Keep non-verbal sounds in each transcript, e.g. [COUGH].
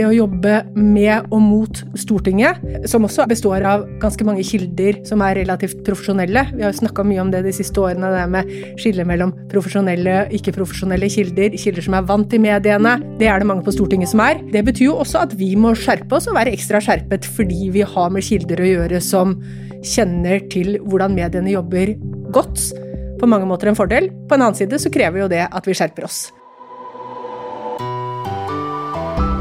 det å jobbe med og mot Stortinget, som også består av ganske mange kilder som er relativt profesjonelle. Vi har jo snakka mye om det de siste årene, det med skillet mellom profesjonelle og ikke-profesjonelle kilder. Kilder som er vant i mediene. Det er det mange på Stortinget som er. Det betyr jo også at vi må skjerpe oss og være ekstra skjerpet fordi vi har med kilder å gjøre som kjenner til hvordan mediene jobber godt. På mange måter en fordel. På en annen side så krever jo det at vi skjerper oss.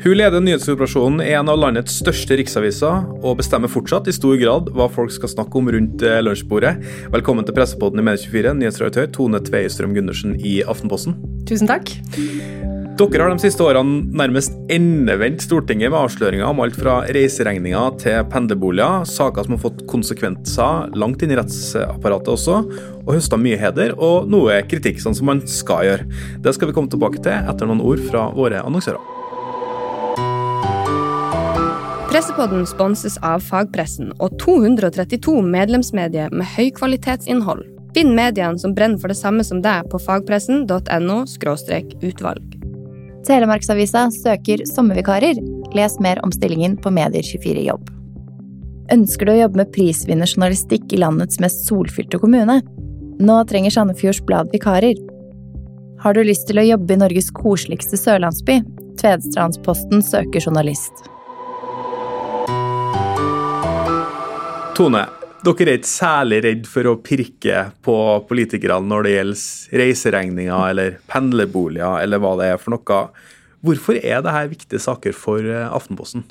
Hun leder nyhetsoperasjonen i en av landets største riksaviser, og bestemmer fortsatt i stor grad hva folk skal snakke om rundt eh, lunsjbordet. Velkommen til Pressepodden i Medie24, nyhetsredaktør Tone Tveistrøm Gundersen i Aftenposten. Tusen takk. Dere har de siste årene nærmest endevendt Stortinget med avsløringer om alt fra reiseregninger til pendlerboliger, saker som har fått konsekvenser langt inn i rettsapparatet også, og høsta mye heder og noe kritikk, sånn som man skal gjøre. Det skal vi komme tilbake til etter noen ord fra våre annonsører. Pressepodden sponses av fagpressen og 232 medlemsmedier med høykvalitetsinnhold. Finn mediene som brenner for det samme som deg på fagpressen.no utvalg. Telemarksavisa søker sommervikarer. Les mer om stillingen på Medier24 jobb. Ønsker du å jobbe med prisvinnerjournalistikk i landets mest solfylte kommune? Nå trenger Sandefjords Blad vikarer. Har du lyst til å jobbe i Norges koseligste sørlandsby? Tvedestrandsposten søker journalist. Tone, dere er ikke særlig redd for å pirke på politikerne når det gjelder reiseregninger eller pendlerboliger eller hva det er for noe. Hvorfor er dette viktige saker for eh, Aftenposten?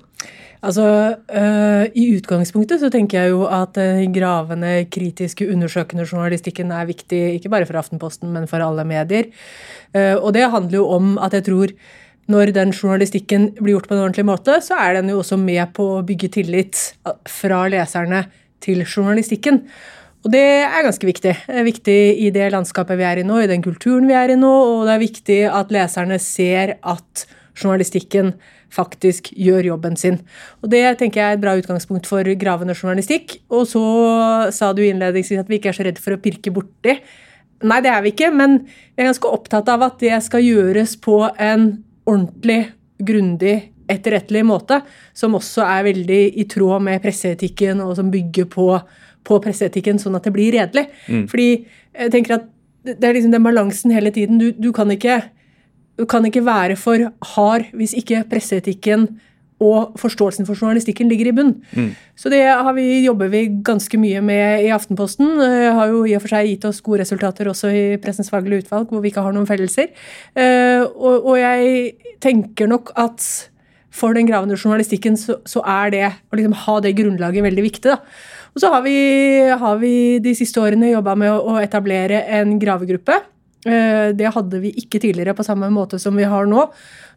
Altså, øh, I utgangspunktet så tenker jeg jo at den gravende, kritiske, undersøkende journalistikken er viktig, ikke bare for Aftenposten, men for alle medier. Uh, og det handler jo om at jeg tror når den journalistikken blir gjort på en ordentlig måte, så er den jo også med på å bygge tillit fra leserne til journalistikken. Og det er ganske viktig. Det er viktig i det landskapet vi er i nå, i den kulturen vi er i nå, og det er viktig at leserne ser at journalistikken faktisk gjør jobben sin. Og Det tenker jeg er et bra utgangspunkt for gravende journalistikk. Og så sa du innledningsvis at vi ikke er så redd for å pirke borti. Nei, det er vi ikke, men vi er ganske opptatt av at det skal gjøres på en ordentlig, grundig, etterrettelig måte, som også er veldig i tråd med presseetikken, og som bygger på, på presseetikken, sånn at det blir redelig. Mm. Fordi jeg tenker at det er liksom den balansen hele tiden. Du, du, kan ikke, du kan ikke være for hard hvis ikke presseetikken og forståelsen for journalistikken ligger i bunn. Mm. Så det vi, jobber vi ganske mye med i Aftenposten. Det har jo i og for seg gitt oss gode resultater også i Pressens faglige utvalg, hvor vi ikke har noen fellelser. Uh, og, og, jeg tenker nok at for den gravende journalistikken så, så er det å liksom ha det grunnlaget veldig viktig. da. Og så har vi, har vi de siste årene jobba med å, å etablere en gravegruppe. Uh, det hadde vi ikke tidligere på samme måte som vi har nå.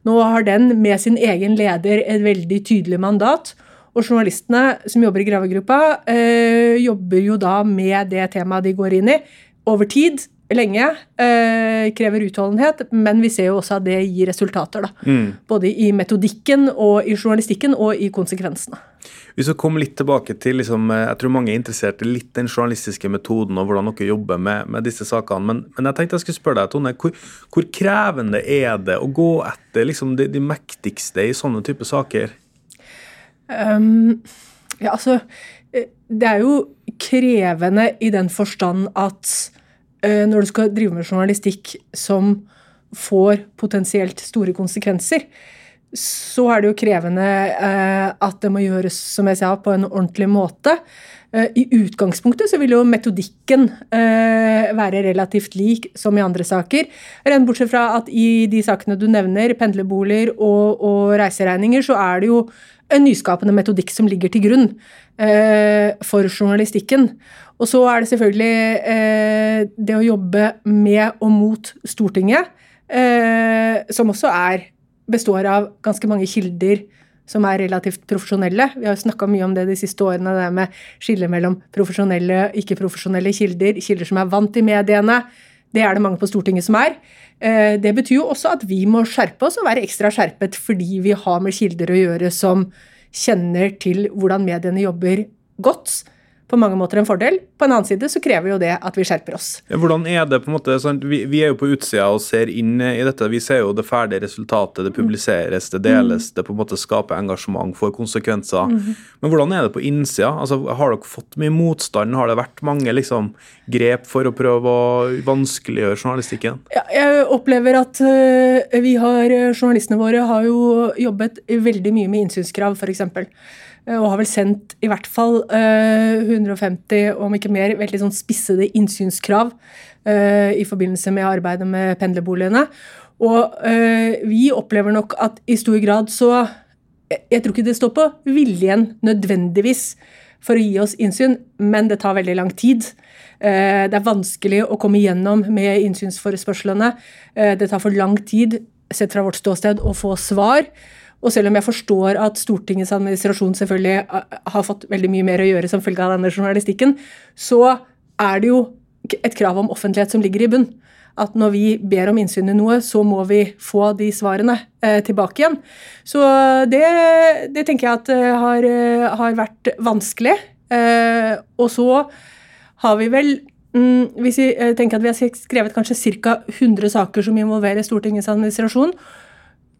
Nå har den med sin egen leder et veldig tydelig mandat. Og journalistene som jobber i gravegruppa, øh, jobber jo da med det temaet de går inn i, over tid. Lenge. Eh, krever utholdenhet, men vi ser jo også at det gir resultater. da. Mm. Både i metodikken og i journalistikken og i konsekvensene. Hvis vi kommer litt tilbake til liksom, eh, Jeg tror mange er interessert i litt den journalistiske metoden og hvordan dere jobber med, med disse sakene. Men, men, jeg tenkte jeg skulle spørre deg, Tone, hvor, hvor krevende er det å gå etter liksom, de, de, mektigste i sånne typer saker? Um, ja, altså eh, Det er jo krevende i den forstand at når du skal drive med journalistikk som får potensielt store konsekvenser, så er det jo krevende eh, at det må gjøres som jeg sa, på en ordentlig måte. Eh, I utgangspunktet så vil jo metodikken eh, være relativt lik som i andre saker. Rent bortsett fra at i de sakene du nevner, pendlerboliger og, og reiseregninger, så er det jo en nyskapende metodikk som ligger til grunn eh, for journalistikken. Og så er det selvfølgelig eh, det å jobbe med og mot Stortinget, eh, som også er består av ganske mange kilder som er relativt profesjonelle. Vi har jo snakka mye om det de siste årene, det med skille mellom profesjonelle og ikke-profesjonelle kilder. Kilder som er vant i mediene. Det er det mange på Stortinget som er. Eh, Det betyr jo også at vi må skjerpe oss og være ekstra skjerpet fordi vi har med kilder å gjøre som kjenner til hvordan mediene jobber godt. På mange måter en fordel. På en annen side så krever jo det at vi skjerper oss. Ja, Hvordan er det på en måte, sant? Vi, vi er jo på utsida og ser inn i dette. Vi ser jo det ferdige resultatet. Det publiseres, det deles, det på en måte skaper engasjement, får konsekvenser. Men hvordan er det på innsida? Altså, har dere fått mye motstand? Har det vært mange liksom, grep for å prøve å vanskeliggjøre journalistikken? Ja, jeg opplever at øh, vi har, øh, journalistene våre har jo jobbet veldig mye med innsynskrav, f.eks. Og har vel sendt i hvert fall øh, 150, om ikke mer, veldig sånn spissede innsynskrav øh, i forbindelse med arbeidet med pendlerboligene. Og vi opplever nok at i stor grad så jeg, tror ikke det står på viljen nødvendigvis for å gi oss innsyn, men det tar veldig lang tid. Eh, Det er vanskelig å komme igjennom med innsynsforespørslene. Eh, Det tar for lang tid, sett fra vårt ståsted, å få svar. Og selv om jeg forstår at Stortingets administrasjon selvfølgelig eh, har fått veldig mye mer å gjøre som følge av denne journalistikken, så er det jo et krav om offentlighet som ligger i bunn. At når vi ber om innsyn i noe, så må vi få de svarene eh, tilbake igjen. Så det, det tenker jeg at eh, har, eh, har vært vanskelig. Eh, og så har vi vel mm, Hvis vi eh, tenker at vi har skrevet kanskje ca. 100 saker som involverer Stortingets administrasjon.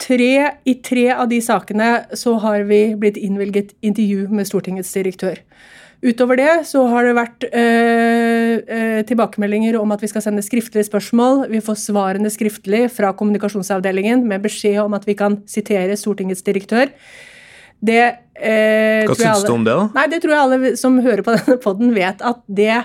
Tre, I tre av de sakene så har vi blitt innvilget intervju med Stortingets direktør. Utover det så har det vært øh, tilbakemeldinger om at vi skal sende skriftlige spørsmål. Vi får svarene skriftlig fra kommunikasjonsavdelingen med beskjed om at vi kan sitere Stortingets direktør. Det øh, Hva syns du om det, da? Nei, det tror jeg alle som hører på denne podden vet at det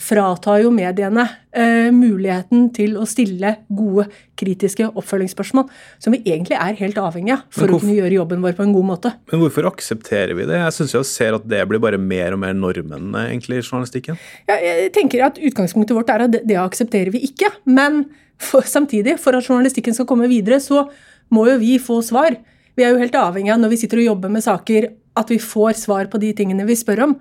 fratar jo mediene eh, muligheten til å stille gode, kritiske oppfølgingsspørsmål, som vi egentlig er helt avhengig av for hvorfor, å kunne gjøre jobben vår på en god måte. Men hvorfor aksepterer vi det? Jeg syns jeg ser at det blir bare mer og mer normen eh, egentlig i journalistikken. Ja, jeg tenker at Utgangspunktet vårt er at det, det aksepterer vi ikke. Men for, samtidig, for at journalistikken skal komme videre, så må jo vi få svar. Vi er jo helt avhengig av når vi sitter og jobber med saker, at vi får svar på de tingene vi spør om.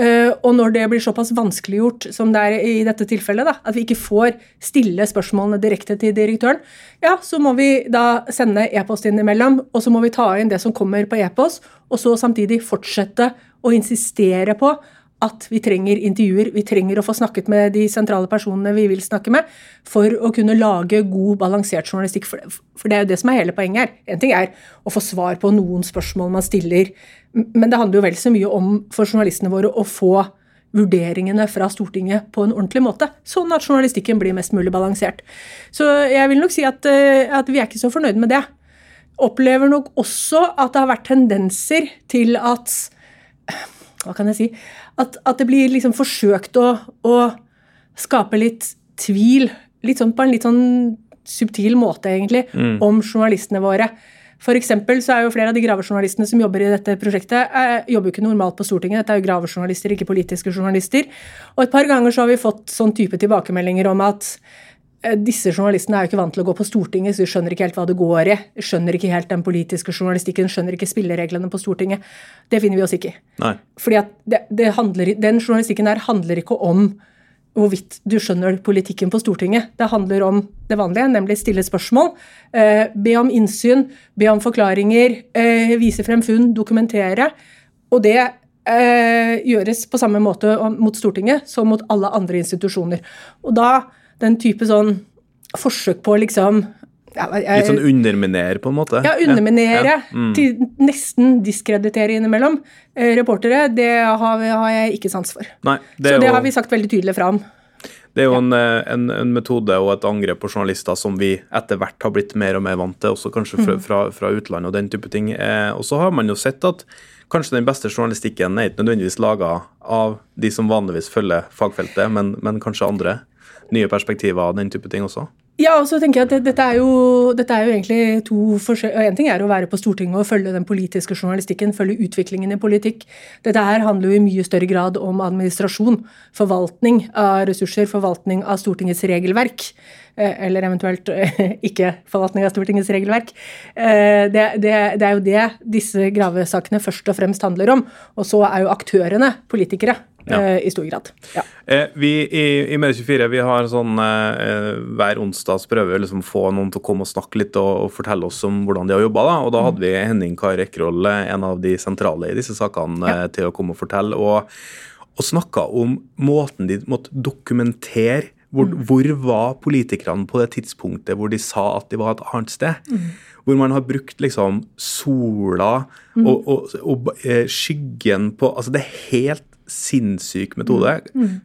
Eh, og når det blir såpass vanskeliggjort som det er i dette tilfellet, da, at vi ikke får stille spørsmålene direkte til direktøren, ja, så må vi da sende e-post innimellom, og så må vi ta inn det som kommer på e-post, og så samtidig fortsette å insistere på at vi trenger intervjuer, vi trenger å få snakket med de sentrale personene vi vil snakke med, for å kunne lage god, balansert journalistikk. For det er jo det som er hele poenget her. En ting er å få svar på noen spørsmål man stiller, men det handler jo vel så mye om for journalistene våre å få vurderingene fra Stortinget på en ordentlig måte, sånn at journalistikken blir mest mulig balansert. Så jeg vil nok si at, eh, at vi er ikke så fornøyd med det. Opplever nok også at det har vært tendenser til at hva kan jeg si, at, at det blir liksom forsøkt å, å skape litt tvil, litt sånn på en litt sånn subtil måte egentlig, om journalistene våre. For eksempel så er jo flere av de gravejournalistene som jobber i dette prosjektet, eh, jobber jo ikke normalt på Stortinget. Dette er jo gravejournalister, ikke politiske journalister. Og et par ganger så har vi fått sånn type tilbakemeldinger om at disse journalistene er jo ikke vant til å gå på Stortinget, så de skjønner ikke helt hva det går i. Skjønner ikke helt den politiske journalistikken, skjønner ikke spillereglene på Stortinget. Det finner vi oss ikke i. Fordi at det, det handler, Den journalistikken der handler ikke om hvorvidt du skjønner politikken på Stortinget. Det handler om det vanlige, nemlig stille spørsmål, eh, be om innsyn, be om forklaringer, eh, vise frem funn, dokumentere. Og det eh, gjøres på samme måte mot Stortinget som mot alle andre institusjoner. Og da den type sånn forsøk på liksom ja, jeg- Litt sånn underminere, på en måte. ja, underminere, Ja. Mm. til nesten diskreditere innimellom. Eh, reportere, det har, har jeg ikke sans for. Nei, det Så det jo, har vi sagt veldig tydelig fra om. det er jo en, eh, en, en metode og et angrep på journalister som vi etter hvert har blitt mer og mer vant til, også kanskje Mm. fra, fra, fra utlandet og den type ting. Eh, og så har man jo sett at kanskje den beste journalistikken er ikke nødvendigvis laga av de som vanligvis følger fagfeltet, men, men kanskje andre. Nye perspektiver og den type ting også. Ja, og så tenker jeg at det, dette, er jo, dette er jo egentlig to forskjell... En ting er å være på Stortinget og følge den politiske journalistikken, følge utviklingen i politikk. Dette her handler jo i mye større grad om administrasjon, forvaltning av ressurser, forvaltning av Stortingets regelverk. eh, Eller eventuelt eh, ikke forvaltning av Stortingets regelverk. Eh, Det, det, det er jo det disse gravesakene først og fremst handler om. Og så er jo aktørene politikere. Ja. eh, i stor grad. Ja. Eh, vi i, i Medie24 vi har sånn eh, hver onsdag så prøver liksom få noen til å komme og snakke litt og, og fortelle oss om hvordan de har jobba. Da. Og da hadde vi Henning Kar Ekroll, en av de sentrale i disse sakene, ja. til å komme og fortelle. Og, og snakka om måten de måtte dokumentere hvor, hvor var politikerne på det tidspunktet hvor de sa at de var et annet sted? Hvor man har brukt liksom sola og, og, og eh, skyggen på Altså, det er helt sinnssyk metode. Mm.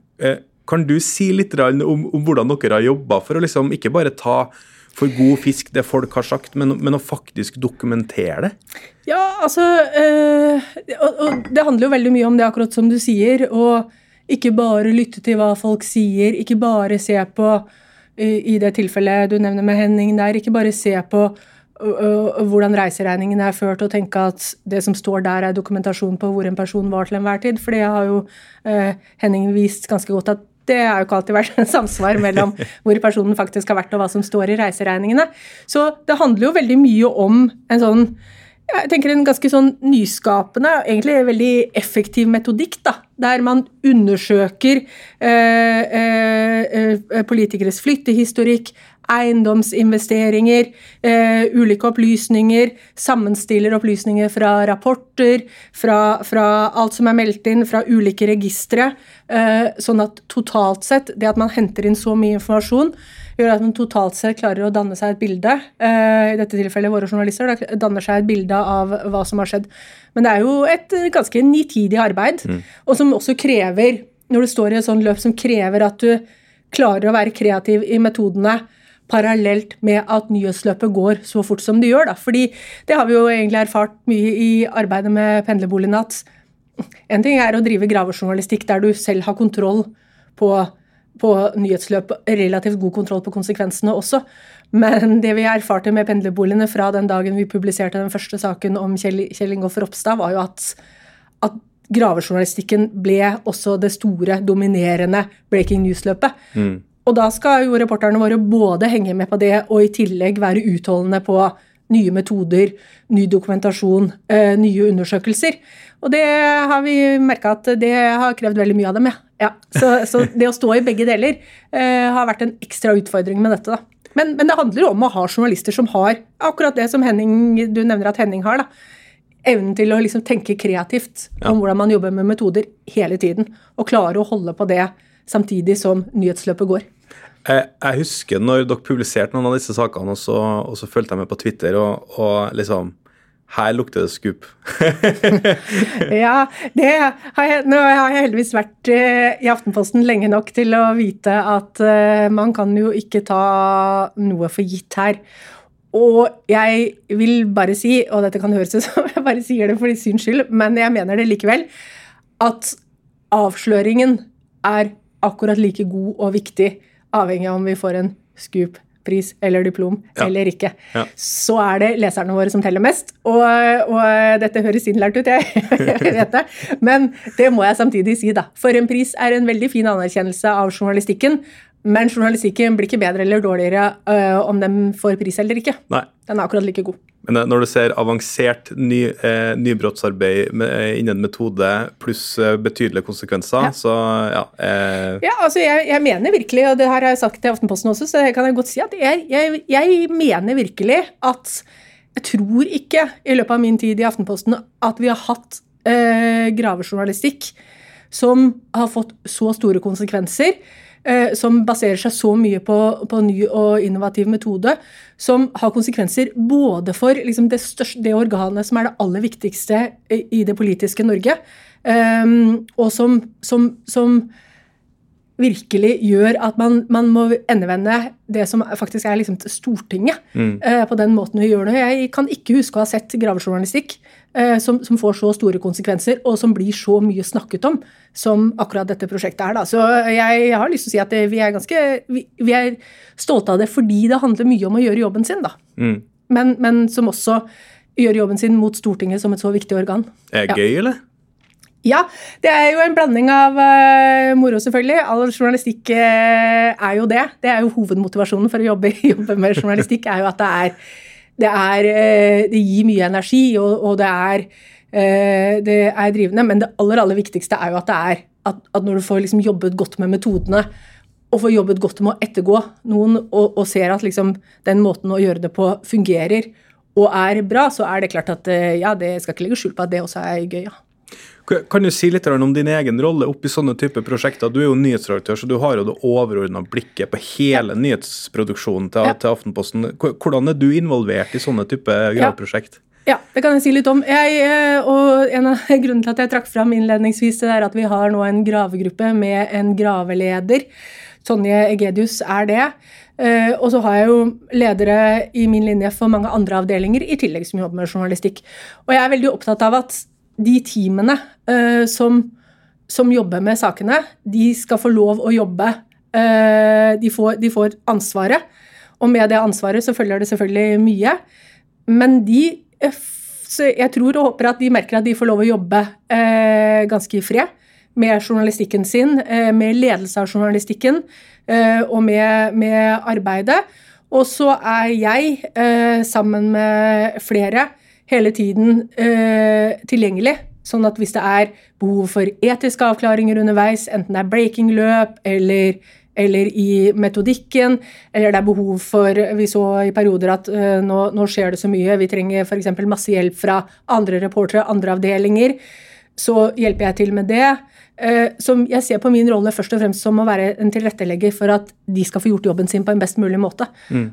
Kan du si litt om, om hvordan dere har jobba for å liksom ikke bare ta for god fisk det folk har sagt, men, men å faktisk dokumentere det? Ja, altså øh, og, og Det handler jo veldig mye om det, akkurat som du sier. Og ikke bare lytte til hva folk sier, ikke bare se på i, i det tilfellet du nevner med Henning der, ikke bare se på hvordan reiseregningen er ført, og tenke at det som står der, er dokumentasjon på hvor en person var til enhver tid. For det har jo eh, Henning vist ganske godt at det har jo ikke alltid vært samsvar mellom [LAUGHS] hvor personen faktisk har vært og hva som står i reiseregningene. Så det handler jo veldig mye om en sånn jeg tenker en ganske sånn nyskapende, egentlig veldig effektiv metodikk, da, der man undersøker eh, eh, eh, politikeres flyttehistorikk, eiendomsinvesteringer, eh, ulike opplysninger, sammenstiller opplysninger fra rapporter, fra, fra alt som er meldt inn fra ulike registre, eh, sånn at totalt sett, det at man henter inn så mye informasjon, gjør at man totalt sett klarer å danne seg et bilde. eh, I dette tilfellet våre journalister da, danner seg et bilde av hva som har skjedd. Men det er jo et ganske nitidig arbeid, og som også krever, når du står i et sånt løp som krever at du klarer å være kreativ i metodene parallelt med at nyhetsløpet går så fort som det gjør. Da. Fordi det har vi jo egentlig erfart mye i arbeidet med pendlerbolignatt. En ting er å drive gravejournalistikk der du selv har kontroll på, på nyhetsløpet, relativt god kontroll på konsekvensene også. Men det vi erfarte med pendlerboligene fra den dagen vi publiserte den første saken om Kjell, Kjell Ingolf Ropstad, var jo at, at gravejournalistikken ble også det store, dominerende breaking news-løpet. Og da skal jo reporterne våre både henge med på det og i tillegg være utholdende på nye metoder, ny dokumentasjon, eh, nye undersøkelser. Og det har vi merka at det har krevd veldig mye av dem, ja. ja. Så, så det å stå i begge deler eh, har vært en ekstra utfordring med dette, da. Men, men det handler jo om å ha journalister som har akkurat det som Henning, du nevner at Henning har. da, Evnen til å liksom tenke kreativt Ja. om hvordan man jobber med metoder hele tiden. Og klare å holde på det samtidig som nyhetsløpet går. Jeg, jeg husker når dere publiserte noen av disse sakene, og så, og så fulgte jeg med på Twitter, og, og liksom Her lukter det skup. [LAUGHS] [LAUGHS] Ja, det har jeg, nå har jeg heldigvis vært eh, i Aftenposten lenge nok til å vite at eh, man kan jo ikke ta noe for gitt her. Og jeg vil bare si, og dette kan høres ut som jeg bare sier det for syns skyld, men jeg mener det likevel, at avsløringen er akkurat like god og viktig, avhengig av om vi får en Scoop-pris eller diplom Ja. eller ikke. Ja. Så er det leserne våre som teller mest. Og, og dette høres innlært ut, jeg, [LAUGHS] jeg vet det. Men det må jeg samtidig si, da. For en pris er en veldig fin anerkjennelse av journalistikken. Men journalistikken blir ikke bedre eller dårligere øh, om den får pris eller ikke. Nei. Den er akkurat like god. Men eh, når du ser avansert ny, eh, nybrottsarbeid med, eh, innen metode pluss eh, betydelige konsekvenser, Ja. så ja eh, Ja, altså jeg, jeg mener virkelig, og det her har jeg sagt til Aftenposten også, så det kan jeg godt si at jeg, jeg, jeg mener virkelig at jeg tror ikke i løpet av min tid i Aftenposten at vi har hatt eh, gravejournalistikk som har fått så store konsekvenser, eh, som baserer seg så mye på, på ny og innovativ metode, som har konsekvenser både for liksom, det, største, det organet som er det aller viktigste i, det politiske Norge, eh, og som, som, som virkelig gjør at man, man må endevende det som faktisk er liksom Stortinget, Stortinget, eh, på den måten vi gjør det. Jeg kan ikke huske å ha sett gravejournalistikk som, som får så store konsekvenser, og som blir så mye snakket om som akkurat dette prosjektet er. Da. Så jeg har lyst til å si at det, vi er ganske vi, vi er stolte av det fordi det handler mye om å gjøre jobben sin, da. mm. Men, men som også gjør jobben sin mot Stortinget som et så viktig organ. Er det Ja. gøy, eller? Ja, det er jo en blanding av uh, moro, selvfølgelig. All journalistikk uh, er jo det. Det er jo hovedmotivasjonen for å jobbe, [LAUGHS] jobbe med journalistikk, er jo at det er Det, er, eh, det gir mye energi, og, og det er eh, det er drivende. Men det aller, aller viktigste er jo at det er at, at når du får liksom jobbet godt med metodene, og får jobbet godt med å ettergå noen, og, og ser at liksom den måten å gjøre det på fungerer og er bra, så er det klart at eh, ja, det skal ikke legge skjul på at det også er gøy. ja. Kan- du si litt om din egen rolle oppi sånne type prosjekter? Du er jo nyhetsredaktør, så du har jo det overordna blikket på hele nyhetsproduksjonen til, Ja. til Aftenposten. Hvordan er du involvert i sånne type Ja. graveprosjekt? Ja, det kan jeg si litt om. Jeg, eh, og En av [LAUGHS] grunnene til at jeg trakk fram innledningsvis, det er at vi har nå en gravegruppe med en graveleder. Tonje Egedius er det. Eh, Og så har jeg jo ledere i min linje for mange andre avdelinger, i tillegg som jobber med journalistikk. Og jeg er veldig opptatt av at de teamene uh, som, som jobber med sakene, de skal få lov å jobbe. Uh, De får, de får ansvaret. Og med det ansvaret så følger det selvfølgelig mye. Men de eh, Jeg tror og håper at de merker at de får lov å jobbe uh, ganske i fred med journalistikken sin, med ledelse av journalistikken og med, med arbeidet. Og så er jeg, sammen med flere, hele tiden uh, tilgjengelig. Sånn at hvis det er behov for etiske avklaringer underveis, enten det er breaking-løp eller, eller i metodikken, eller det er behov for Vi så i perioder at uh, nå, nå skjer det så mye, vi trenger f.eks. masse hjelp fra andre reportere, andre avdelinger. Så hjelper jeg til med det. Uh, som jeg ser på min rolle først og fremst som å være en tilrettelegger for at de skal få gjort jobben sin på en best mulig måte.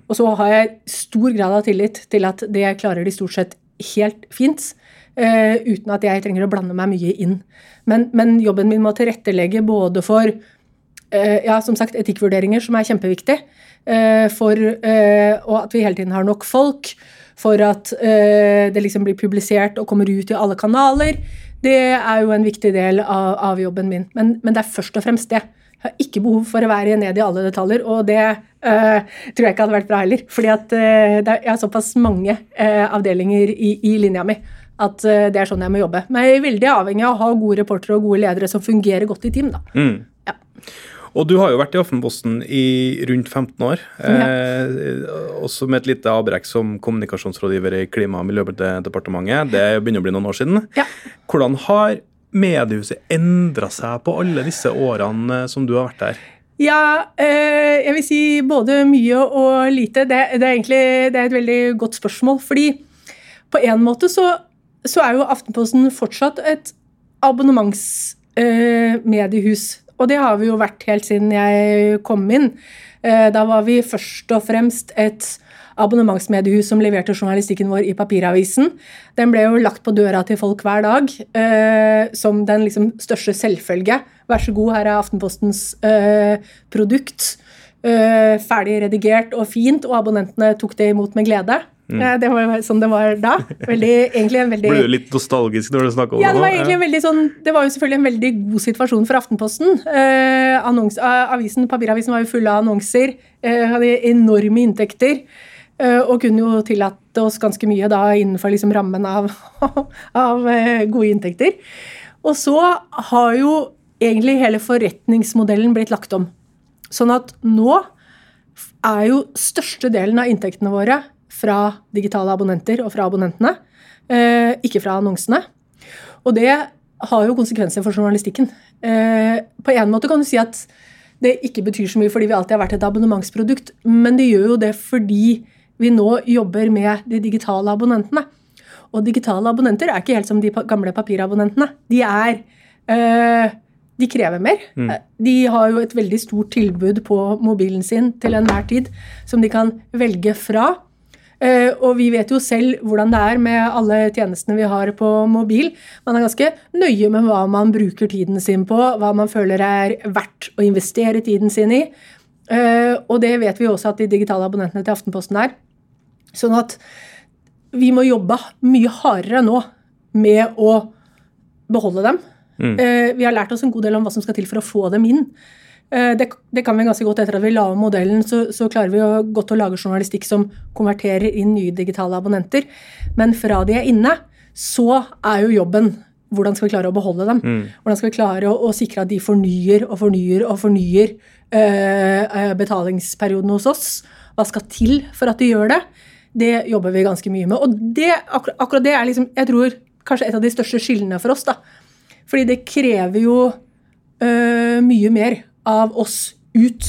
Og så har jeg stor grad av tillit til at det klarer de stort sett helt fint. Uh, uten at jeg trenger å blande meg mye inn. Men, men jobben min må tilrettelegge både for uh, ja, som sagt, etikkvurderinger, som er kjempeviktig. uh, for, og at vi hele tiden har nok folk. For at det liksom blir publisert og kommer ut i alle kanaler. Det er jo en viktig del av, av jobben min. Men, men det er først og fremst det. Jeg har ikke behov for å være ned i alle detaljer, og det uh, tror jeg ikke hadde vært bra heller. fordi at uh, det er, jeg har såpass mange uh, avdelinger i, i linja mi at det er sånn jeg må jobbe. Men jeg er veldig avhengig av å ha gode reportere og gode ledere som fungerer godt i team. da. Ja. Og du har jo vært i Aftenposten i rundt 15 år. Eh, også med et lite avbrekk som kommunikasjonsrådgiver i Klima- og miljødepartementet. Det begynner å bli noen år siden. Ja. Hvordan har mediehuset endra seg på alle disse årene eh, som du har vært der? Ja, eh, jeg vil si både mye og lite. Det, det, er egentlig det er et veldig godt spørsmål. Fordi på en måte så, så er jo Aftenposten fortsatt et abonnementsmediehus. Eh, og det har vi jo vært helt siden jeg kom inn. Da var vi først og fremst et abonnementsmediehus som leverte journalistikken vår i papiravisen. Den ble jo lagt på døra til folk hver dag eh, som den liksom største selvfølge. Vær så god, her er Aftenpostens eh, produkt. Eh, ferdig redigert og fint, og abonnentene tok det imot med glede. Eh, det var sånn det var da. Veldig, egentlig en veldig Ble du litt nostalgisk når du snakker om ja, det var egentlig en veldig sånn, det var jo selvfølgelig en veldig god situasjon for Aftenposten. Eh, annons, eh, avisen, Papiravisen var jo full av annonser, eh, hadde enorme inntekter. Eh, og kunne jo tillate oss ganske mye da innenfor liksom rammen av, [LAUGHS] av eh, gode inntekter. Og så har jo egentlig hele forretningsmodellen blitt lagt om. Sånn at nå er jo størstedelen av inntektene våre fra digitale abonnenter og fra abonnentene, eh, ikke fra annonsene. Og det har jo konsekvenser for journalistikken. På en måte kan du si at det ikke betyr så mye fordi vi alltid har vært et abonnementsprodukt, men det gjør jo det fordi vi nå jobber med de digitale abonnentene. Og digitale abonnenter er ikke helt som de gamle papirabonnentene. De er øh, De krever mer. Mm. De har jo et veldig stort tilbud på mobilen sin til enhver tid som de kan velge fra. Uh, og vi vet jo selv hvordan det er med alle tjenestene vi har på mobil. Man er ganske nøye med hva man bruker tiden sin på, hva man føler er verdt å investere tiden sin i. Uh, og det vet vi også at de digitale abonnentene til Aftenposten er. Sånn at vi må jobbe mye hardere nå med å beholde dem. Eh, vi har lært oss en god del om hva som skal til for å få dem inn. Eh, Det, det kan vi ganske godt etter at vi la om modellen, så, så klarer vi jo godt å lage journalistikk som konverterer inn nye digitale abonnenter. Men fra de er inne, så er jo jobben hvordan skal vi klare å beholde dem? Hvordan skal vi klare å, å sikre at de fornyer og fornyer og fornyer eh, eh, betalingsperioden hos oss? Hva skal til for at de gjør det? Det jobber vi ganske mye med. Og det, akkurat, akkurat det er liksom Jeg tror kanskje et av de største skillene for oss. da. Fordi det krever jo øh, mye mer av oss ut.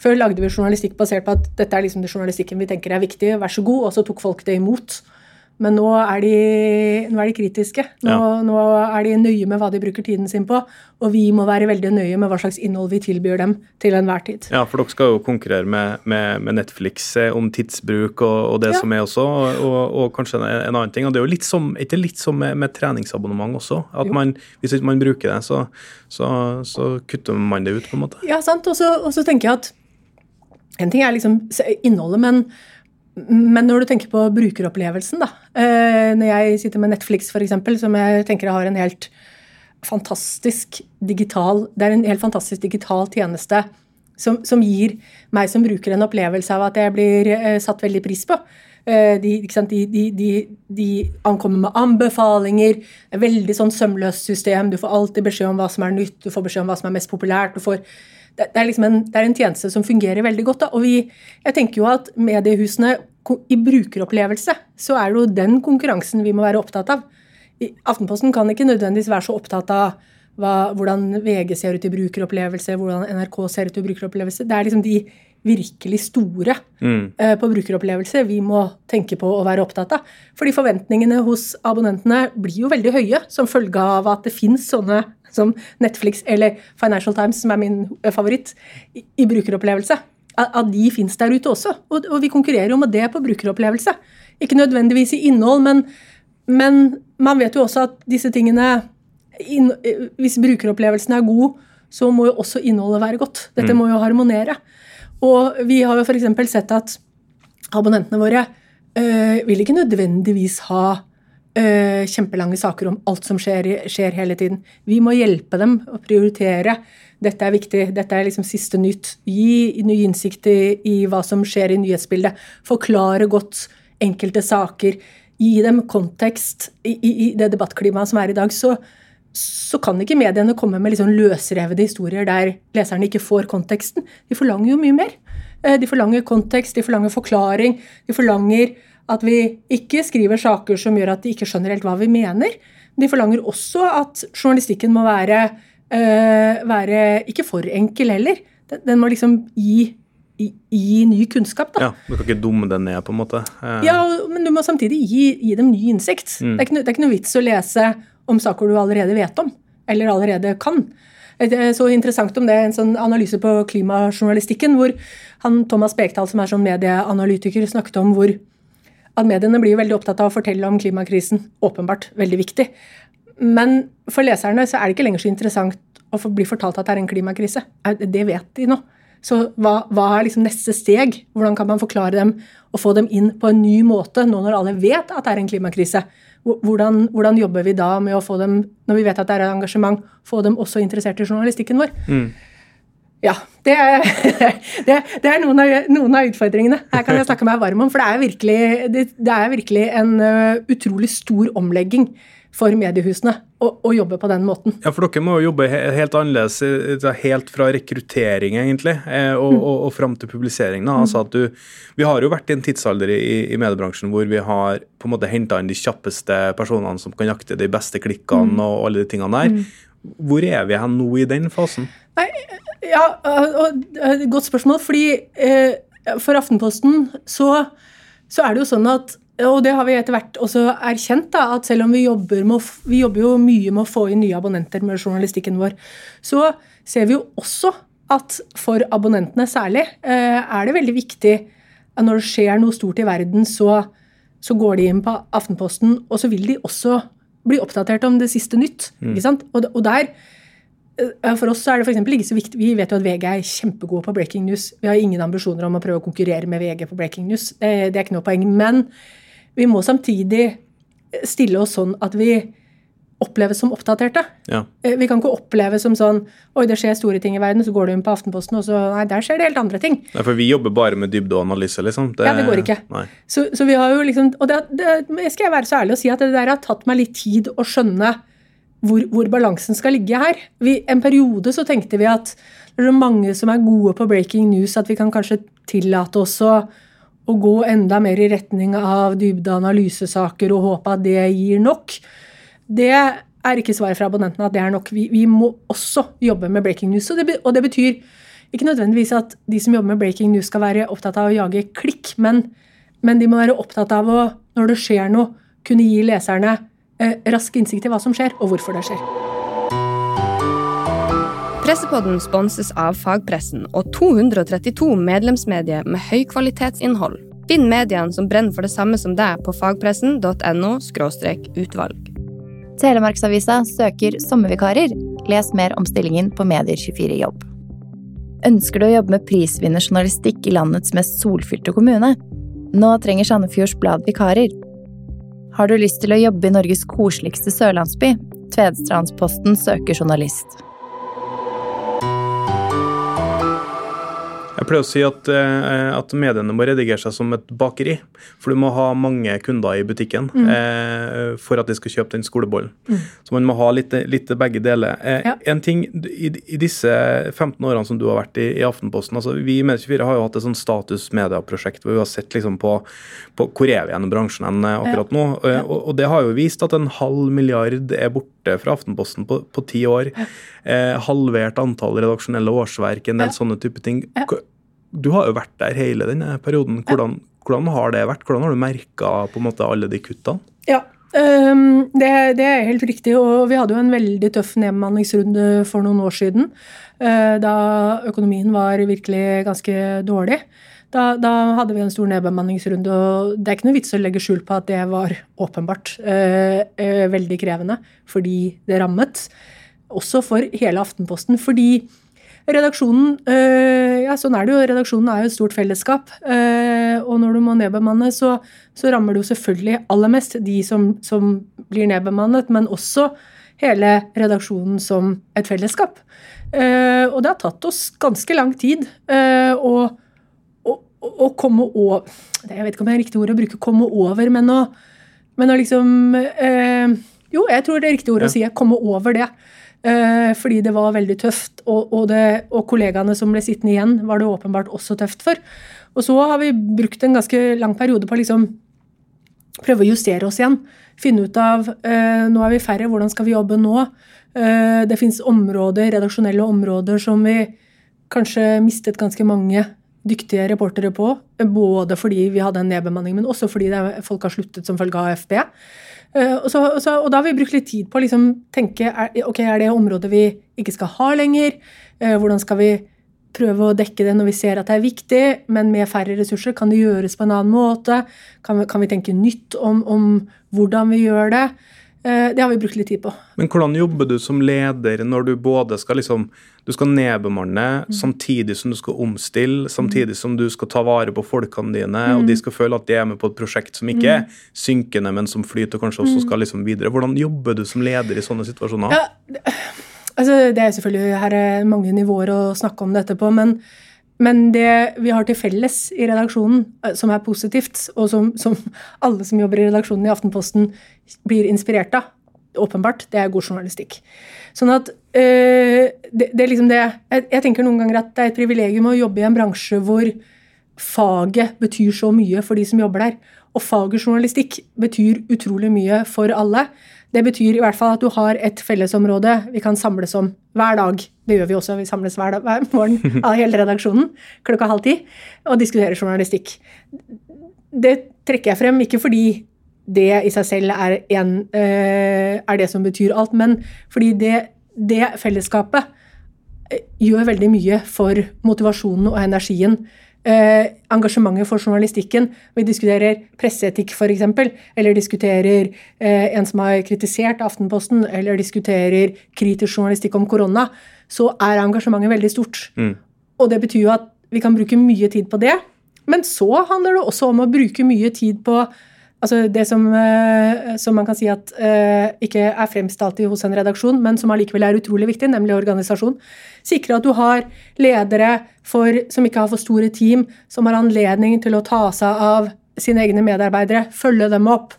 Før lagde vi journalistikk basert på at dette er liksom det journalistikken vi tenker er viktig, vær så god, og så tok folk det imot. Men nå er de, nå er de kritiske. Nå, Ja. nå er de nøye med hva de bruker tiden sin på, og vi må være veldig nøye med hva slags innhold vi tilbyr dem til enhver tid. Ja, for dere skal jo konkurrere med, med, med Netflix eh, om tidsbruk og, og det Ja. som er også, og, og, og kanskje en, en annen ting. Og det er jo litt som, ikke litt som med, med treningsabonnement også, at man, hvis ikke man bruker det, så, så, så kutter man det ut, på en måte. Ja, sant. Og så, tenker jeg at en ting er liksom innholdet, men, men når du tenker på brukeropplevelsen, da. Eh, når jeg sitter med Netflix, f.eks., som jeg tenker har en helt fantastisk digital Det er en helt fantastisk digital tjeneste som, som gir meg som bruker en opplevelse av at jeg blir eh, satt veldig pris på. Eh, de? De, de, de, ankommer med anbefalinger. Veldig sånn sømløst system. Du får alltid beskjed om hva som er nytt, du får beskjed om hva som er mest populært. du får det, er liksom en, det er en tjeneste som fungerer veldig godt. Da. Og vi, jeg tenker jo at mediehusene i brukeropplevelse så er det jo den konkurransen vi må være opptatt av. I Aftenposten kan ikke nødvendigvis være så opptatt av hva, hvordan VG ser ut i brukeropplevelse, hvordan NRK ser ut i brukeropplevelse. Det er liksom de virkelig store eh, på brukeropplevelse vi må tenke på å være opptatt av. Fordi forventningene hos abonnentene blir jo veldig høye som følge av at det fins sånne som Netflix eller Financial Times, som er min eh, favoritt, i, brukeropplevelse. At, de fins der ute også. Og, og vi konkurrerer jo med det på brukeropplevelse. Ikke nødvendigvis i innhold, men, men man vet jo også at disse tingene inn, eh, Hvis brukeropplevelsen er god, så må jo også innholdet være godt. Dette må jo harmonere. Og vi har jo f.eks. sett at abonnentene våre øh, vil ikke nødvendigvis ha øh, kjempelange saker om alt som skjer, skjer hele tiden. Vi må hjelpe dem å prioritere. Dette er viktig, dette er liksom siste nytt. Gi ny innsikt i, i hva som skjer i nyhetsbildet. Forklare godt enkelte saker. Gi dem kontekst i, i, i det debattklimaet som er i dag. Så, så kan ikke mediene komme med liksom løsrevede historier der leserne ikke får konteksten. De forlanger jo mye mer. Eh, De forlanger kontekst, de forlanger forklaring. De forlanger at vi ikke skriver saker som gjør at de ikke skjønner helt hva vi mener. De forlanger også at journalistikken må være, eh, være ikke for enkel heller. Den, den må liksom gi, gi, gi ny kunnskap. da. Ja, Du kan ikke dumme det ned, på en måte. Eh, Ja, men du må samtidig gi, gi dem ny innsikt. Det, er ikke, det er ikke noe vits å lese om saker du allerede vet om, eller allerede kan. Det er så interessant om det, en sånn analyse på klimajournalistikken, hvor han Thomas Bekdal, som er sånn medieanalytiker, snakket om hvor at mediene blir veldig opptatt av å fortelle om klimakrisen. Åpenbart veldig viktig. Men for leserne så er det ikke lenger så interessant å bli fortalt at det er en klimakrise. Det vet de nå. Så hva, hva er liksom neste steg? Hvordan kan man forklare dem og få dem inn på en ny måte nå når alle vet at det er en klimakrise? Hvordan, hvordan jobber vi da med å få dem, når vi vet at det er engasjement, få dem også interessert i journalistikken vår? Ja, det [LAUGHS] det, det er noen, av, noen av utfordringene. Her kan jeg snakke meg varm om, for det er virkelig, det, det er virkelig en uh, utrolig stor omlegging for mediehusene å, å jobbe på den måten. Ja, for dere må jo jobbe he- helt annerledes, eh, helt fra rekruttering egentlig, eh, og, Mm. og, og fram til publisering. Da. Altså at du, vi har jo vært i en tidsalder i, i mediebransjen hvor vi har på en måte henta inn de kjappeste personene som kan jakte de beste klikkene Mm. og alle de tingene der. Hvor er vi hen nå i den fasen? Nei, ja, og, og, og, Godt spørsmål. fordi eh, For Aftenposten så, så er det jo sånn at og det har vi etter hvert også erkjent, da, at selv om vi jobber, med, vi jobber jo mye med å få inn nye abonnenter med journalistikken vår, så ser vi jo også at for abonnentene særlig eh, er det veldig viktig at når det skjer noe stort i verden, så, så går de inn på Aftenposten, og så vil de også bli oppdatert om det siste nytt. ikke sant? Og, og der Eh, For oss så er det for eksempel ikke så viktig, Vi vet jo at VG er kjempegode på breaking news. Vi har ingen ambisjoner om å prøve å konkurrere med VG på breaking news. Det, det er ikke noe poeng. Men vi må samtidig stille oss sånn at vi oppleves som oppdaterte. Ja. Eh, Vi kan ikke oppleve som sånn Oi, det skjer store ting i verden, så går du inn på Aftenposten, og så Nei, der skjer det helt andre ting. Nei, for vi jobber bare med dybde og analyse, liksom. Ja, det går ikke. Så, så vi har jo liksom Og det, det skal jeg være så ærlig å si at det der har tatt meg litt tid å skjønne hvor, hvor balansen skal ligge her. Vi, en periode så tenkte vi at det er mange som er gode på breaking news, at vi kan kanskje tillate oss å, å gå enda mer i retning av dybde analysesaker og håpe at det gir nok. Det er ikke svaret fra abonnentene at det er nok. Vi, vi må også jobbe med breaking news. Og det, og det betyr ikke nødvendigvis at de som jobber med breaking news skal være opptatt av å jage klikk, men, men de må være opptatt av å, når det skjer noe, kunne gi leserne eh, rask innsikt i hva som skjer, og hvorfor det skjer. Pressepodden sponses av fagpressen og 232 medlemsmedier med høykvalitetsinnhold. Finn mediene som brenner for det samme som deg på fagpressen.no utvalg. Telemarksavisa søker sommervikarer. Les mer om stillingen på Medier24 jobb. Ønsker du å jobbe med prisvinnerjournalistikk i landets mest solfylte kommune? Nå trenger Sandefjords Blad vikarer. Har du lyst til å jobbe i Norges koseligste sørlandsby? Tvedestrandsposten søker journalist. Jeg pleier å si at, eh, at mediene må redigere seg som et bakeri. For du må ha mange kunder i butikken Mm. eh, for at de skal kjøpe den skolebollen. Så man må ha litt, litt begge deler. Eh, Ja. En ting, i, I disse 15 årene som du har vært i, i Aftenposten altså Vi i Medie24 har jo hatt et sånn status-media-prosjekt hvor vi har sett liksom på, på hvor er vi igjen i bransjen akkurat nå. Eh, Og, og det har jo vist at en halv milliard er borte fra Aftenposten på, på ti år. Eh, halvert antall redaksjonelle årsverk, en del sånne type ting. Du har jo vært der hele denne perioden. Hvordan, hvordan har det vært? Hvordan har du merka alle de kuttene? Ja, Um, det, det er helt riktig. Og vi hadde jo en veldig tøff nedbemanningsrunde for noen år siden. Uh, Da økonomien var virkelig ganske dårlig. Da, da hadde vi en stor nedbemanningsrunde, og det er ikke noe vits å legge skjul på at det var åpenbart øh, veldig krevende fordi det rammet. Også for hele Aftenposten. Fordi redaksjonen øh, Ja, sånn er det jo. Redaksjonen er jo et stort fellesskap. øh, og når du må nedbemanne, så, så rammer det jo selvfølgelig aller mest de som, som blir nedbemannet, men også hele redaksjonen som et fellesskap. Eh, og det har tatt oss ganske lang tid eh, å, å, komme over Jeg vet ikke om det er riktig ord å bruke 'komme over', men å, men å liksom eh, Jo, jeg tror det er riktig ord Ja. å si. Komme over det. Eh, fordi det var veldig tøft, og, og, det, og kollegaene som ble sittende igjen, var det åpenbart også tøft for. Og så har vi brukt en ganske lang periode på å liksom prøve å justere oss igjen. Finne ut av eh, nå er vi færre, hvordan skal vi jobbe nå? Eh, det fins områder, redaksjonelle områder som vi kanskje mistet ganske mange dyktige reportere på. eh, Både fordi vi hadde en nedbemanning, men også fordi er, folk har sluttet som følge av AFP. Eh, og, så, og, så, og da har vi brukt litt tid på å liksom tenke er, ok, er det området vi ikke skal ha lenger? Eh, hvordan skal vi prøve å dekke det når vi ser at det er viktig, men med færre ressurser? Kan det gjøres på en annen måte? Kan vi, kan vi tenke nytt om, om hvordan vi gjør det? Eh, Det har vi brukt litt tid på. Men hvordan jobber du som leder når du både skal liksom du skal nedbemanne Mm. samtidig som du skal omstille, samtidig som du skal ta vare på folkene dine, og Mm. de skal føle at de er med på et prosjekt som ikke er synkende, men som flyter og kanskje også skal liksom videre. Hvordan jobber du som leder i sånne situasjoner? Mm. Ja, altså det er selvfølgelig Her er mange nivåer å snakke om dette på, men, men det vi har til felles i redaksjonen, eh, som er positivt, og som, som alle som jobber i redaksjonen i Aftenposten blir inspirert av, åpenbart, det er god journalistikk. Sånn at øh, det, det er liksom det jeg, jeg tenker noen ganger at det er et privilegium å jobbe i en bransje hvor faget betyr så mye for de som jobber der. Og faget journalistikk betyr utrolig mye for alle. Det betyr i hvert fall at du har et fellesområde vi kan samles om hver dag. Det gjør vi også, vi samles hver, hver morgen av hele redaksjonen klokka halv ti og diskuterer journalistikk. Det trekker jeg frem ikke fordi det i seg selv er, en, eh, er det som betyr alt, men fordi det, det fellesskapet eh, gjør veldig mye for motivasjonen og energien. Eh, engasjementet for journalistikken. Vi diskuterer presseetikk, f.eks., eller diskuterer eh, en som har kritisert Aftenposten, eller diskuterer kritisk journalistikk om korona, så er engasjementet veldig stort. Og det betyr jo at vi kan bruke mye tid på det. Men så handler det også om å bruke mye tid på altså det som, eh, som man kan si at eh, ikke er fremst alltid hos en redaksjon, men som allikevel er utrolig viktig, nemlig organisasjon. Sikre at du har ledere for, som ikke har for store team, som har anledning til å ta seg av sine egne medarbeidere, følge dem opp.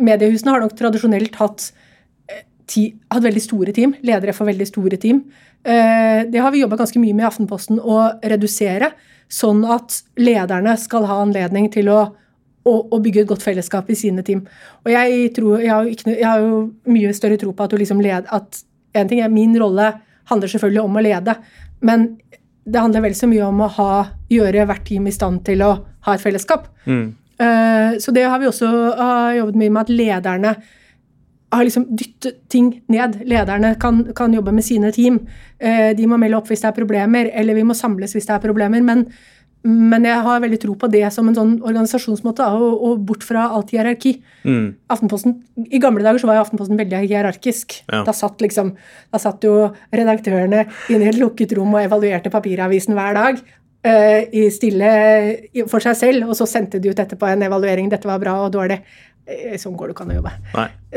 Mediehusene har nok tradisjonelt hatt eh, hatt veldig store team, ledere for veldig store team. Eh, Det har vi jobba ganske mye med i Aftenposten å redusere, sånn at lederne skal ha anledning til å og, og bygge et godt fellesskap i sine team. Og jeg, tror, jeg, har, jo ikke, jeg har jo mye større tro på at du liksom led, at en ting er Min rolle handler selvfølgelig om å lede, men det handler vel så mye om å ha, gjøre hvert team i stand til å ha et fellesskap. Eh, så det har vi også jobbet mye med, at lederne har liksom dyttet ting ned. Lederne kan, kan jobbe med sine team. Eh, de må melde opp hvis det er problemer, eller vi må samles hvis det er problemer. Men, men jeg har veldig tro på det som en sånn organisasjonsmåte, og, og bort fra alt hierarki. Aftenposten, I gamle dager så var jo Aftenposten veldig hierarkisk. Ja. Da, satt liksom, da satt jo redaktørene inne i et lukket rom og evaluerte papiravisen hver dag. eh, I stille for seg selv, og så sendte de ut etterpå en evaluering. Dette var bra og dårlig. Eh, Sånn går det ikke an å jobbe.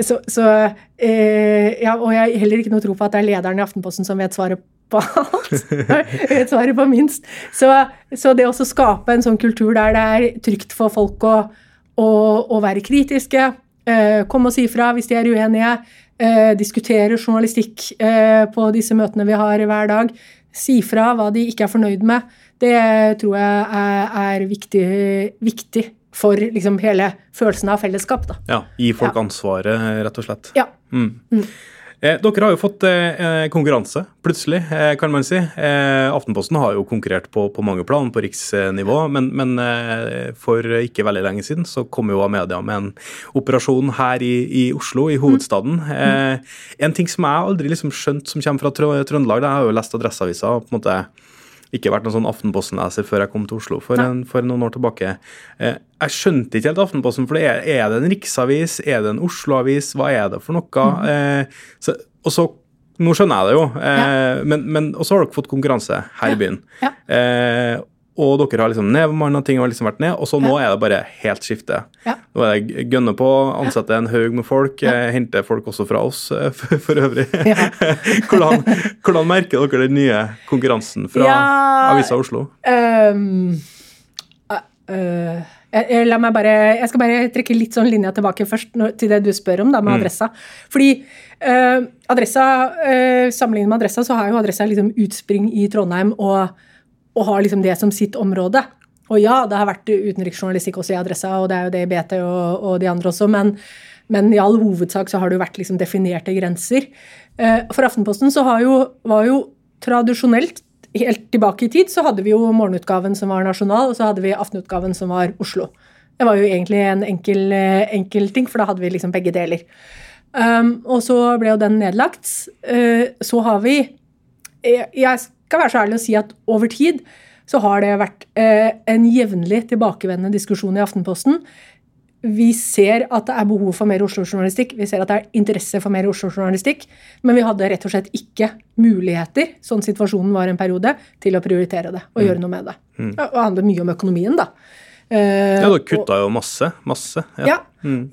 Så, så eh, ja, Og jeg har heller ikke noe tro på at det er lederen i Aftenposten som vet svaret på alt. [LAUGHS] vet svaret på minst. Så, så det å skape en sånn kultur der det er trygt for folk å, å, å være kritiske, eh, komme og si fra hvis de er uenige, eh, diskutere journalistikk eh, på disse møtene vi har hver dag, si fra hva de ikke er fornøyd med, det tror jeg er, er viktig, viktig for liksom hele følelsen av fellesskap. da. Ja, Gi folk Ja. ansvaret, rett og slett. Ja. Eh, dere har jo fått eh, konkurranse, plutselig, eh, kan man si. Eh, Aftenposten har jo konkurrert på, på mange plan på riksnivå, men, men eh, for ikke veldig lenge siden så kom jo Amedia med en operasjon her i, i Oslo, i hovedstaden. Eh, en ting som jeg aldri liksom skjønt som kommer fra Trø- Trøndelag, det har jeg jo lest Adresseavisa på en måte ikke vært noen sånn Aftenposten-leser før jeg kom til Oslo for, en, for noen år tilbake. Eh, jeg skjønte ikke helt Aftenposten, for det er, er det en riksavis, er det en Oslo-avis, hva er det for noe? Eh, så, og så, nå skjønner jeg det jo, eh, men, men og så har dere fått konkurranse her i byen. Ja. Eh, og dere har liksom nedbemanna, ting har liksom vært ned, og så nå er det bare helt skifte. Ja. Nå er det gønne på, ansette en haug med folk, ja. hente folk også fra oss eh, [LAUGHS] for, for øvrig. Ja. [LAUGHS] hvordan, hvordan merker dere den nye konkurransen fra. Avisa Oslo? Um, uh, eh, jeg, la meg bare, jeg skal bare trekke litt sånn linja tilbake først til det du spør om, da, med adressa. Fordi eh, adressa, uh, sammenlignet med adressa, så har jo adressa liksom utspring i Trondheim og, og har liksom det som sitt område. Og ja, det har vært utenriksjournalistikk også i adressa, og det er jo det i BT og, og de andre også, men, men i all hovedsak så har det jo vært liksom definerte grenser. Eh, for Aftenposten så jo, var jo tradisjonelt helt tilbake i tid så hadde vi jo morgenutgaven som var nasjonal, og så hadde vi aftenutgaven som var Oslo. Det var jo egentlig en enkel, eh, enkel ting, for da hadde vi liksom begge deler. Um, og så ble jo den nedlagt. Uh, så har vi jeg, jeg skal være så ærlig å si at over tid så har det vært eh, en jevnlig tilbakevendende diskusjon i Aftenposten. Vi ser at det er behov for mer Oslo-journalistikk, vi ser at det er interesse for mer Oslo-journalistikk, men vi hadde rett og slett ikke muligheter, sånn situasjonen var en periode, til å prioritere det og gjøre noe med det. Mm. Og det handler mye om økonomien, da. Eh, Ja, og- kutta jo masse. Masse. ja.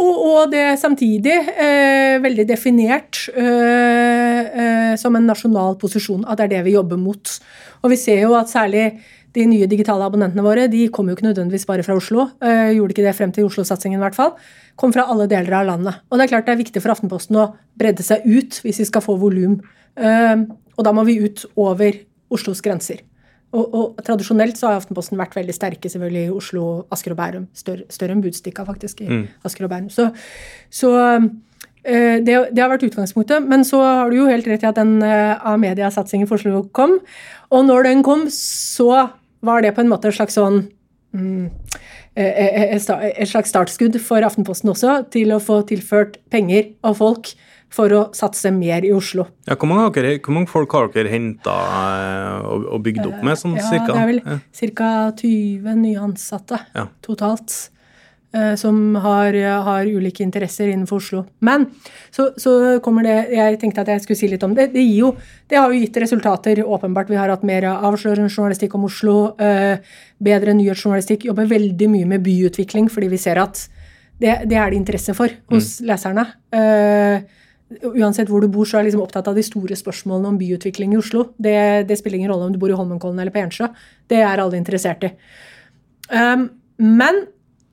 Og, og det er samtidig eh, veldig definert eh, eh, som en nasjonal posisjon, at det er det vi jobber mot. Og vi ser jo at særlig de nye digitale abonnentene våre de kom jo ikke nødvendigvis bare fra Oslo. Eh, gjorde ikke det frem til Oslo-satsingen, i hvert fall. Kom fra alle deler av landet. Og det er klart det er viktig for Aftenposten å bredde seg ut hvis vi skal få volum. Eh, og da må vi ut over Oslos grenser. Og, og tradisjonelt så har Aftenposten vært veldig sterke selvfølgelig i Oslo, Asker og Bærum. Større, større enn Budstikka, faktisk, i Asker og Bærum. Så, så eh, det, det har vært utgangspunktet. Men så har du jo helt rett i at den uh, Amedia-satsingen for Oslo kom. Og når den kom, så var det på en måte et slags sånn mm, eh, eh, et et slags startskudd for Aftenposten også, til å få tilført penger og folk for å satse mer i Oslo. Ja, hvor, mange dere, hvor mange folk har dere henta og, og bygd opp med, sånn Ja, cirka? det er vel Ja. ca. 20 nye ansatte Ja. totalt. eh, Som har, har ulike interesser innenfor Oslo. Men så, så kommer det Jeg tenkte at jeg skulle si litt om det. Det, jo, det har jo gitt resultater, åpenbart. Vi har hatt mer avslørende journalistikk om Oslo. eh, Bedre nyhetsjournalistikk. Jobber veldig mye med byutvikling, fordi vi ser at det, det er det interesse for hos leserne. Eh, uansett hvor du bor, så er jeg liksom opptatt av de store spørsmålene om byutvikling i Oslo. Det, det spiller ingen rolle om du bor i Holmenkollen eller på Ensjø. Det er alle interessert i. Um, men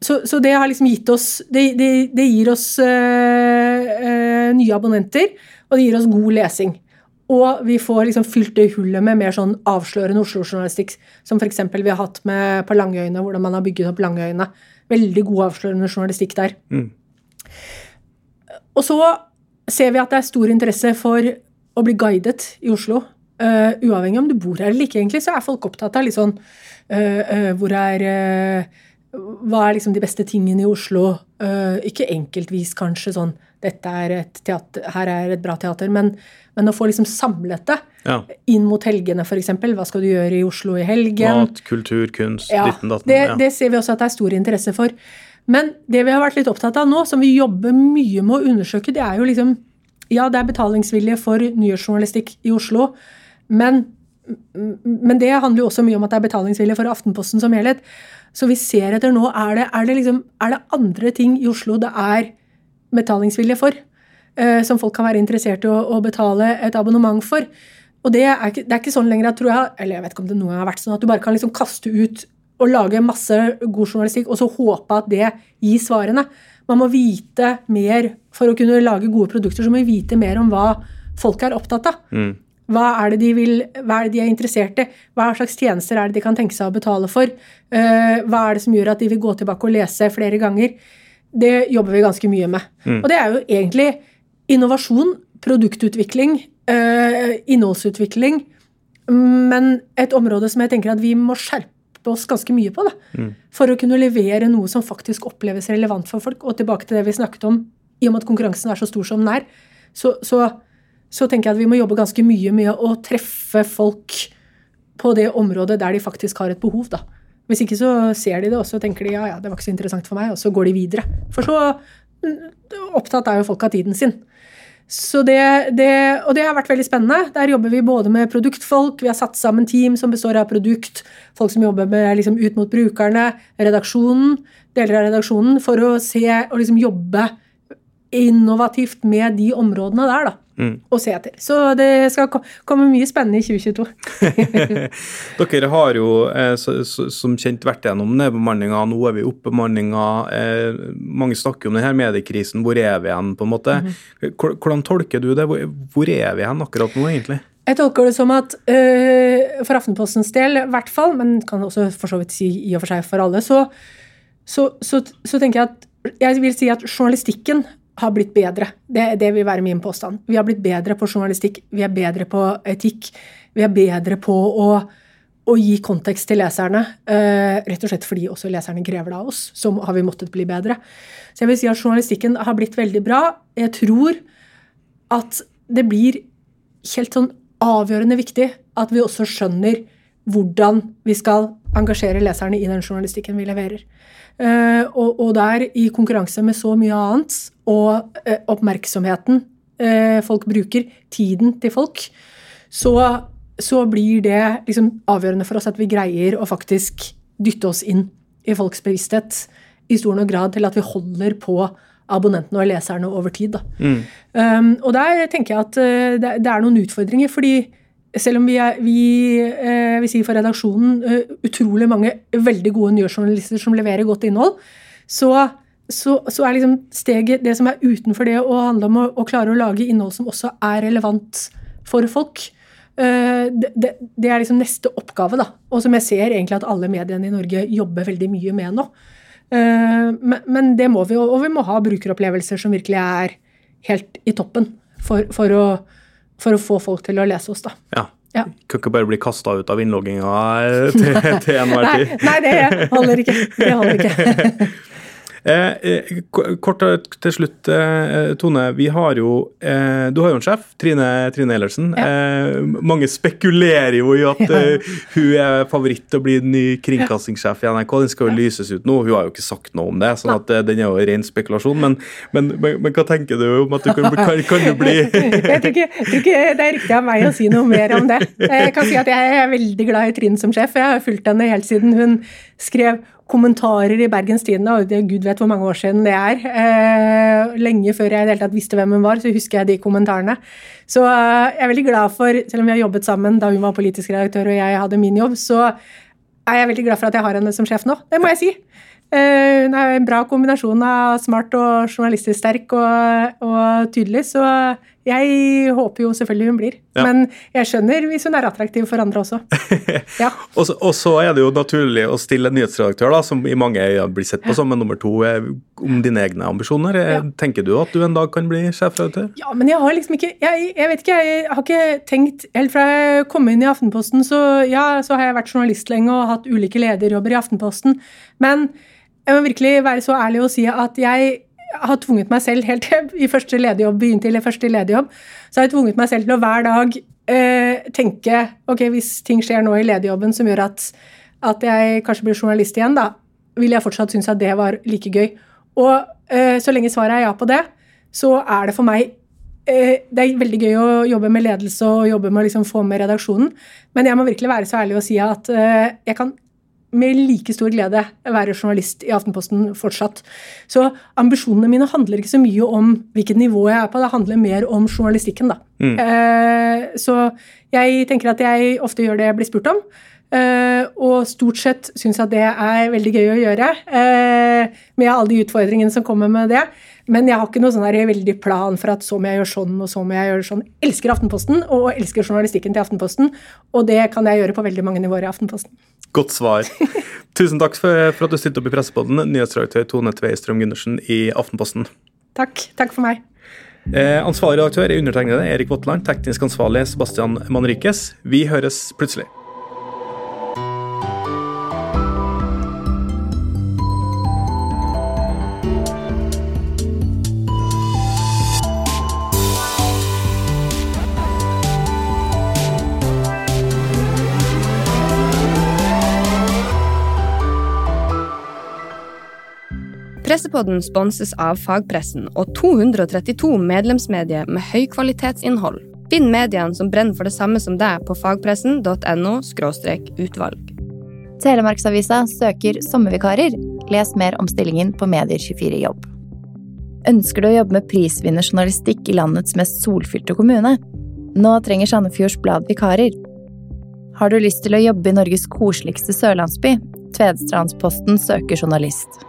så, så det har liksom gitt oss Det, det, det gir oss øh, øh, nye abonnenter, og det gir oss god lesing. Og vi får liksom fylt det hullet med mer sånn avslørende Oslo-journalistikk, som f.eks. vi har hatt med på Langøyene, hvordan man har bygget opp Langøyene. veldig god avslørende journalistikk der. Mm. Og så ser vi at det er stor interesse for å bli guidet i Oslo. Uh, uavhengig om du bor her eller ikke, egentlig, så er folk opptatt av litt sånn uh, Hvor er Hva er liksom de beste tingene i Oslo? Uh, ikke enkeltvis, kanskje, sånn Dette er et teater, her er et bra teater, men, men å få liksom samlet det Ja. inn mot helgene, f.eks. Hva skal du gjøre i Oslo i helgen? Mat, kultur, kunst, Ja, ditten datten. det, ja. det ser vi også at det er stor interesse for. Men det vi har vært litt opptatt av nå, som vi jobber mye med å undersøke, det er jo liksom Ja, det er betalingsvilje for nyhetsjournalistikk i Oslo, men, men det handler jo også mye om at det er betalingsvilje for Aftenposten som helhet. Så vi ser etter nå er det, er det, liksom, er det andre ting i Oslo det er betalingsvilje for? eh, som folk kan være interessert i å, å betale et abonnement for. Og det er, ikke, det er ikke sånn lenger at, tror jeg, eller jeg vet ikke om det noen gang har vært sånn, at du bare kan liksom kaste ut og lage masse god journalistikk, og så håpe at det gir svarene. Man må vite mer for å kunne lage gode produkter, så må vi vite mer om hva folk er opptatt av. Mm. Hva er det de vil, hva er det de er interessert i? Hva slags tjenester er det de kan tenke seg å betale for? Uh, hva er det som gjør at de vil gå tilbake og lese flere ganger? Det jobber vi ganske mye med. Og det er jo egentlig innovasjon, produktutvikling, uh, innholdsutvikling, men et område som jeg tenker at vi må skjerpe oss ganske mye på. Da, For å kunne levere noe som faktisk oppleves relevant for folk. Og tilbake til det vi snakket om, i og med at konkurransen er så stor som den er, så, så, så tenker jeg at vi må jobbe ganske mye med å treffe folk på det området der de faktisk har et behov. da. Hvis ikke så ser de det, og så tenker de ja, ja, det var ikke så interessant for meg, og så går de videre. For så mm, opptatt er jo folk av tiden sin. Så det, det, og det har vært veldig spennende. Der jobber vi både med produktfolk, vi har satt sammen team som består av produkt, folk som jobber med, liksom, ut mot brukerne, redaksjonen, deler av redaksjonen, for å se og liksom jobbe innovativt med de områdene der, da. Og se etter. Så det skal komme mye spennende i 2022. [LAUGHS] Dere har jo eh, så, så, som kjent vært gjennom nedbemanninga, nå er vi oppbemanninga. Eh, mange snakker om denne mediekrisen. Hvor er vi igjen, på en måte? Hvor- Hvordan tolker du det? Hvor, hvor er vi igjen akkurat nå, egentlig? Jeg tolker det som at øh, for Aftenpostens del, i hvert fall, men kan også for så vidt si i og for seg for alle, så, så, så, så tenker jeg at jeg vil si at journalistikken har blitt bedre. Det, det vil være min påstand. Vi har blitt bedre på journalistikk, vi er bedre på etikk, vi er bedre på å, å gi kontekst til leserne. uh, rett og slett fordi også leserne krever det av oss. Så har vi måttet bli bedre. Så jeg vil si at journalistikken har blitt veldig bra. Jeg tror at det blir helt sånn avgjørende viktig at vi også skjønner hvordan vi skal engasjere leserne i den journalistikken vi leverer. Uh, og, og der, i konkurranse med så mye annet, og eh, oppmerksomheten eh, folk bruker, tiden til folk, så, så blir det liksom avgjørende for oss at vi greier å faktisk dytte oss inn i folks bevissthet i stor nok grad til at vi holder på abonnentene og leserne over tid. Da. Um, og der tenker jeg at eh, det, det er noen utfordringer, fordi selv om vi, er, vi, eh, vi sier for redaksjonen utrolig mange veldig gode nyhetsjournalister som leverer godt innhold, så, så, så er liksom steget det som er utenfor det å handle om å, å klare å lage innhold som også er relevant for folk. eh, det, det, det er liksom neste oppgave, da. Og som jeg ser egentlig at alle mediene i Norge jobber veldig mye med nå. Eh, men, men det må vi, og vi må ha brukeropplevelser som virkelig er helt i toppen for, for, å, for å få folk til å lese oss, da. Ja. Ja. Kan ikke bare bli kasta ut av innlogginga [LAUGHS] til, til [LAUGHS] enhver Nei, tid. nei, det [LAUGHS] holder ikke. Det holder ikke. Eh, eh, kort til slutt, eh, Tone. Vi har jo eh, Du har jo en sjef, Trine, Trine Eilertsen. Ja. mange spekulerer jo i at ja. hun er favoritt til å bli ny kringkastingssjef i NRK. Den skal jo lyses ut nå. Hun har jo ikke sagt noe om det, sånn at eh, den er jo ren spekulasjon. Men, men, men, men hva tenker du om at du kan, kan, [LAUGHS] kan du bli jeg tror ikke det er riktig av meg å si noe mer om det. Jeg kan si at jeg er veldig glad i Trine som sjef. Jeg har fulgt henne helt siden hun skrev kommentarer i Bergens Tidende, og gud vet hvor mange år siden det er. Eh, lenge før jeg i visste hvem hun var, så husker jeg de kommentarene. Så eh, jeg er veldig glad for, selv om vi har jobbet sammen da hun var politisk redaktør og jeg hadde min jobb, så er jeg veldig glad for at jeg har henne som sjef nå. Det må jeg si. Eh, Hun en bra kombinasjon av smart og journalistisk sterk og, og tydelig, så Jeg håper jo selvfølgelig hun blir. Ja. Men jeg skjønner hvis hun er attraktiv for andre også. [LAUGHS] Ja. Og så, og så er det jo naturlig å stille en nyhetsredaktør, da, som i mange øyne blir sett på som en nummer to, eh, om dine egne ambisjoner. Eh, Ja. Tenker du at du en dag kan bli sjefredaktør? ja, men jeg har liksom ikke jeg, jeg vet ikke, jeg har ikke tenkt Helt fra jeg kom inn i Aftenposten, så ja, så har jeg vært journalist lenge og hatt ulike lederjobber i Aftenposten. Men jeg må virkelig være så ærlig og si at jeg har tvunget meg selv helt til i første ledigjobb begynte eller første ledigjobb, så har jeg tvunget meg selv til å hver dag eh, tenke ok, hvis ting skjer nå i ledigjobben som gjør at, at jeg kanskje blir journalist igjen, da vil jeg fortsatt synes at det var like gøy. Og eh, så lenge svaret er ja på det, så er det for meg eh, Det er veldig gøy å jobbe med ledelse og jobbe med å liksom få med redaksjonen, men jeg må virkelig være så ærlig og si at eh, jeg kan med like stor glede være journalist i Aftenposten fortsatt. Så ambisjonene mine handler ikke så mye om hvilket nivå jeg er på, det handler mer om journalistikken, da. Eh, så jeg tenker at jeg ofte gjør det jeg blir spurt om. eh, og stort sett syns at det er veldig gøy å gjøre, eh, med alle de utfordringene som kommer med det. Men jeg har ikke noe sånn veldig plan for at så må jeg gjøre sånn og så må jeg gjøre sånn. Jeg elsker Aftenposten og elsker journalistikken til Aftenposten, og det kan jeg gjøre på veldig mange nivåer i Aftenposten. Godt svar. [LAUGHS] Tusen takk for, for at du stilte opp i Pressepodden, nyhetsredaktør Tone Tveistrøm Gundersen i Aftenposten. Takk. Takk for meg. Eh, ansvarlig redaktør er undertegnede Erik Votland, teknisk ansvarlig Sebastian Manrikes. Vi høres plutselig. Pressepodden sponses av fagpressen og 232 medlemsmedier med høykvalitetsinnhold. Finn mediene som brenner for det samme som deg på fagpressen.no utvalg. Telemarksavisa søker sommervikarer. Les mer om stillingen på Medier24 jobb. Ønsker du å jobbe med prisvinnerjournalistikk i landets mest solfylte kommune? Nå trenger Sandefjords Blad vikarer. Har du lyst til å jobbe i Norges koseligste sørlandsby? Tvedestrandsposten søker journalist.